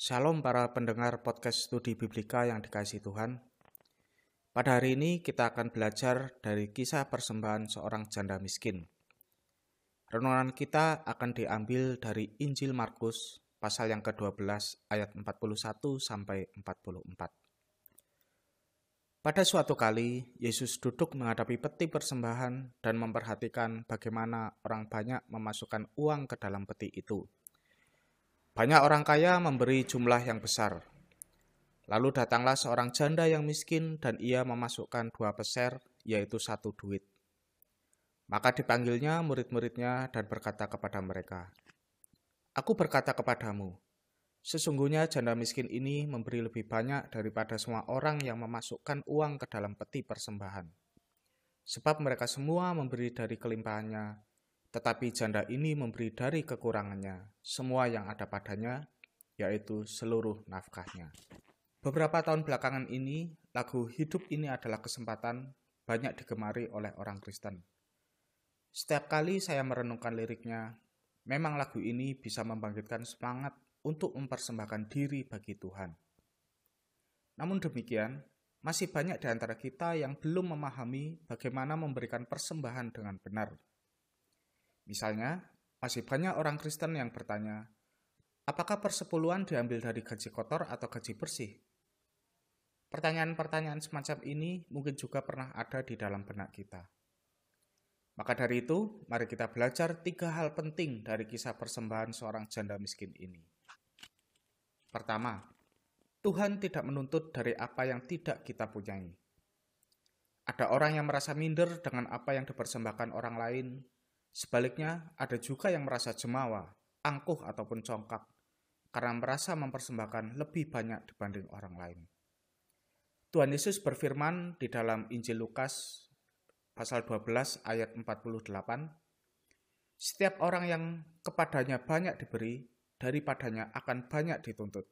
Shalom para pendengar podcast studi Biblika yang dikasih Tuhan. Pada hari ini kita akan belajar dari kisah persembahan seorang janda miskin. Renungan kita akan diambil dari Injil Markus pasal yang ke-12 ayat 41 sampai 44. Pada suatu kali, Yesus duduk menghadapi peti persembahan dan memperhatikan bagaimana orang banyak memasukkan uang ke dalam peti itu. Banyak orang kaya memberi jumlah yang besar. Lalu datanglah seorang janda yang miskin dan ia memasukkan dua peser, yaitu satu duit. Maka dipanggilnya murid-muridnya dan berkata kepada mereka, Aku berkata kepadamu, sesungguhnya janda miskin ini memberi lebih banyak daripada semua orang yang memasukkan uang ke dalam peti persembahan. Sebab mereka semua memberi dari kelimpahannya, tetapi janda ini memberi dari kekurangannya semua yang ada padanya, yaitu seluruh nafkahnya. Beberapa tahun belakangan ini, lagu hidup ini adalah kesempatan banyak digemari oleh orang Kristen. Setiap kali saya merenungkan liriknya, memang lagu ini bisa membangkitkan semangat untuk mempersembahkan diri bagi Tuhan. Namun demikian, masih banyak di antara kita yang belum memahami bagaimana memberikan persembahan dengan benar. Misalnya, masih banyak orang Kristen yang bertanya, apakah persepuluhan diambil dari gaji kotor atau gaji bersih? Pertanyaan-pertanyaan semacam ini mungkin juga pernah ada di dalam benak kita. Maka dari itu, mari kita belajar tiga hal penting dari kisah persembahan seorang janda miskin ini. Pertama, Tuhan tidak menuntut dari apa yang tidak kita punyai. Ada orang yang merasa minder dengan apa yang dipersembahkan orang lain, Sebaliknya, ada juga yang merasa jemawa, angkuh ataupun congkak karena merasa mempersembahkan lebih banyak dibanding orang lain. Tuhan Yesus berfirman di dalam Injil Lukas pasal 12 ayat 48, Setiap orang yang kepadanya banyak diberi, daripadanya akan banyak dituntut.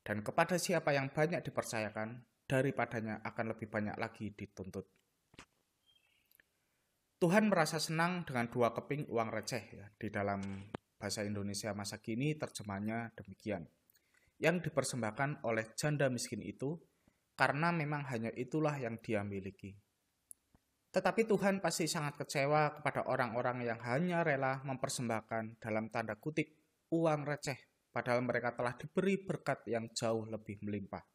Dan kepada siapa yang banyak dipercayakan, daripadanya akan lebih banyak lagi dituntut. Tuhan merasa senang dengan dua keping uang receh ya di dalam bahasa Indonesia masa kini terjemahnya demikian. Yang dipersembahkan oleh janda miskin itu karena memang hanya itulah yang dia miliki. Tetapi Tuhan pasti sangat kecewa kepada orang-orang yang hanya rela mempersembahkan dalam tanda kutip uang receh padahal mereka telah diberi berkat yang jauh lebih melimpah.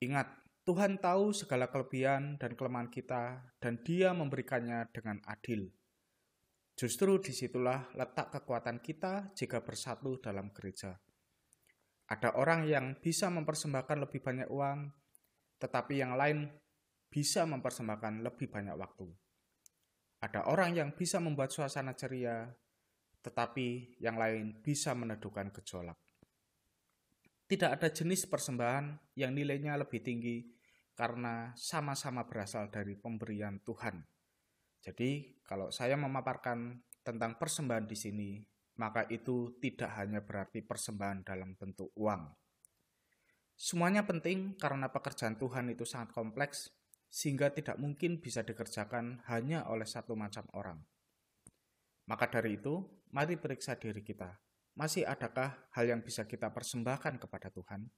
Ingat, Tuhan tahu segala kelebihan dan kelemahan kita, dan Dia memberikannya dengan adil. Justru di situlah letak kekuatan kita jika bersatu dalam gereja. Ada orang yang bisa mempersembahkan lebih banyak uang, tetapi yang lain bisa mempersembahkan lebih banyak waktu. Ada orang yang bisa membuat suasana ceria, tetapi yang lain bisa meneduhkan gejolak. Tidak ada jenis persembahan yang nilainya lebih tinggi karena sama-sama berasal dari pemberian Tuhan. Jadi, kalau saya memaparkan tentang persembahan di sini, maka itu tidak hanya berarti persembahan dalam bentuk uang. Semuanya penting karena pekerjaan Tuhan itu sangat kompleks, sehingga tidak mungkin bisa dikerjakan hanya oleh satu macam orang. Maka dari itu, mari periksa diri kita. Masih adakah hal yang bisa kita persembahkan kepada Tuhan?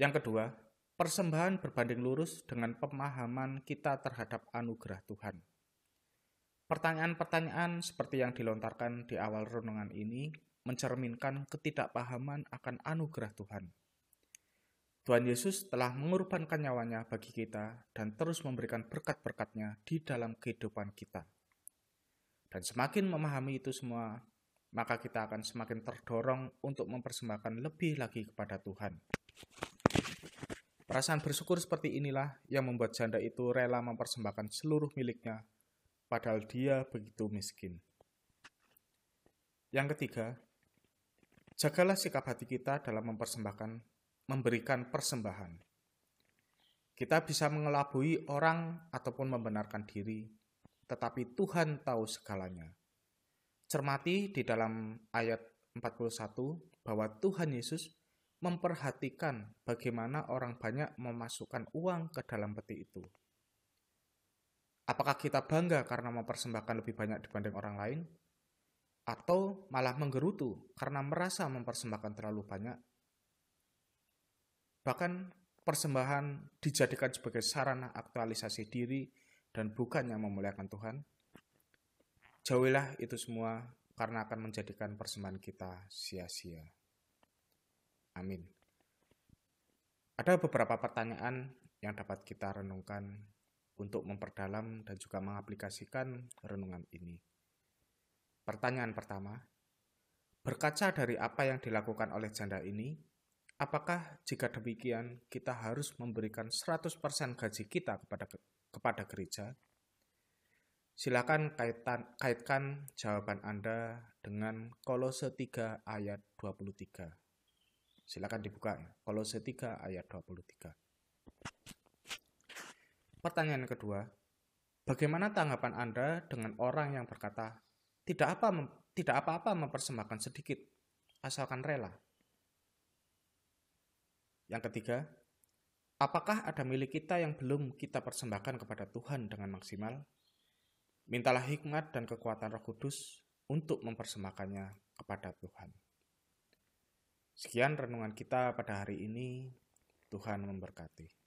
Yang kedua, Persembahan berbanding lurus dengan pemahaman kita terhadap anugerah Tuhan. Pertanyaan-pertanyaan seperti yang dilontarkan di awal renungan ini mencerminkan ketidakpahaman akan anugerah Tuhan. Tuhan Yesus telah mengorbankan nyawanya bagi kita dan terus memberikan berkat-berkatnya di dalam kehidupan kita. Dan semakin memahami itu semua, maka kita akan semakin terdorong untuk mempersembahkan lebih lagi kepada Tuhan. Perasaan bersyukur seperti inilah yang membuat janda itu rela mempersembahkan seluruh miliknya, padahal dia begitu miskin. Yang ketiga, jagalah sikap hati kita dalam mempersembahkan, memberikan persembahan. Kita bisa mengelabui orang ataupun membenarkan diri, tetapi Tuhan tahu segalanya. Cermati di dalam ayat 41 bahwa Tuhan Yesus memperhatikan bagaimana orang banyak memasukkan uang ke dalam peti itu. Apakah kita bangga karena mempersembahkan lebih banyak dibanding orang lain? Atau malah menggerutu karena merasa mempersembahkan terlalu banyak? Bahkan persembahan dijadikan sebagai sarana aktualisasi diri dan bukannya memuliakan Tuhan? Jauhilah itu semua karena akan menjadikan persembahan kita sia-sia. Amin. Ada beberapa pertanyaan yang dapat kita renungkan untuk memperdalam dan juga mengaplikasikan renungan ini. Pertanyaan pertama, berkaca dari apa yang dilakukan oleh janda ini, apakah jika demikian kita harus memberikan 100% gaji kita kepada kepada gereja? Silakan kaitan, kaitkan jawaban Anda dengan Kolose 3 ayat 23. Silakan dibuka. Kolose 3 ayat 23. Pertanyaan kedua, bagaimana tanggapan Anda dengan orang yang berkata, tidak apa tidak apa-apa mempersembahkan sedikit, asalkan rela? Yang ketiga, apakah ada milik kita yang belum kita persembahkan kepada Tuhan dengan maksimal? Mintalah hikmat dan kekuatan Roh Kudus untuk mempersembahkannya kepada Tuhan. Sekian renungan kita pada hari ini. Tuhan memberkati.